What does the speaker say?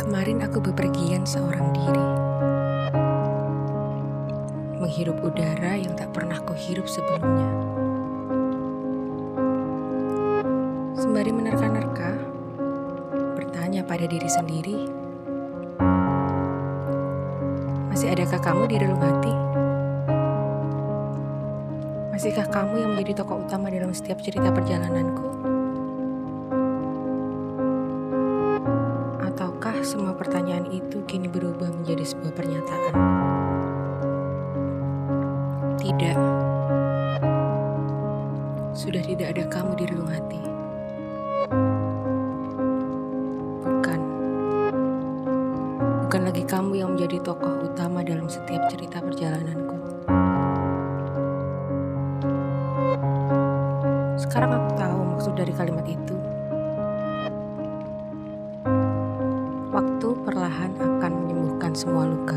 Kemarin aku bepergian seorang diri. Menghirup udara yang tak pernah kuhirup sebelumnya. Sembari menerka-nerka, bertanya pada diri sendiri, masih adakah kamu di dalam hati? Masihkah kamu yang menjadi tokoh utama dalam setiap cerita perjalananku? Semua pertanyaan itu kini berubah menjadi sebuah pernyataan? Tidak. Sudah tidak ada kamu di relung hati. Bukan. Bukan lagi kamu yang menjadi tokoh utama dalam setiap cerita perjalananku. Sekarang aku tahu maksud dari kalimat itu. Waktu perlahan akan menyembuhkan semua luka.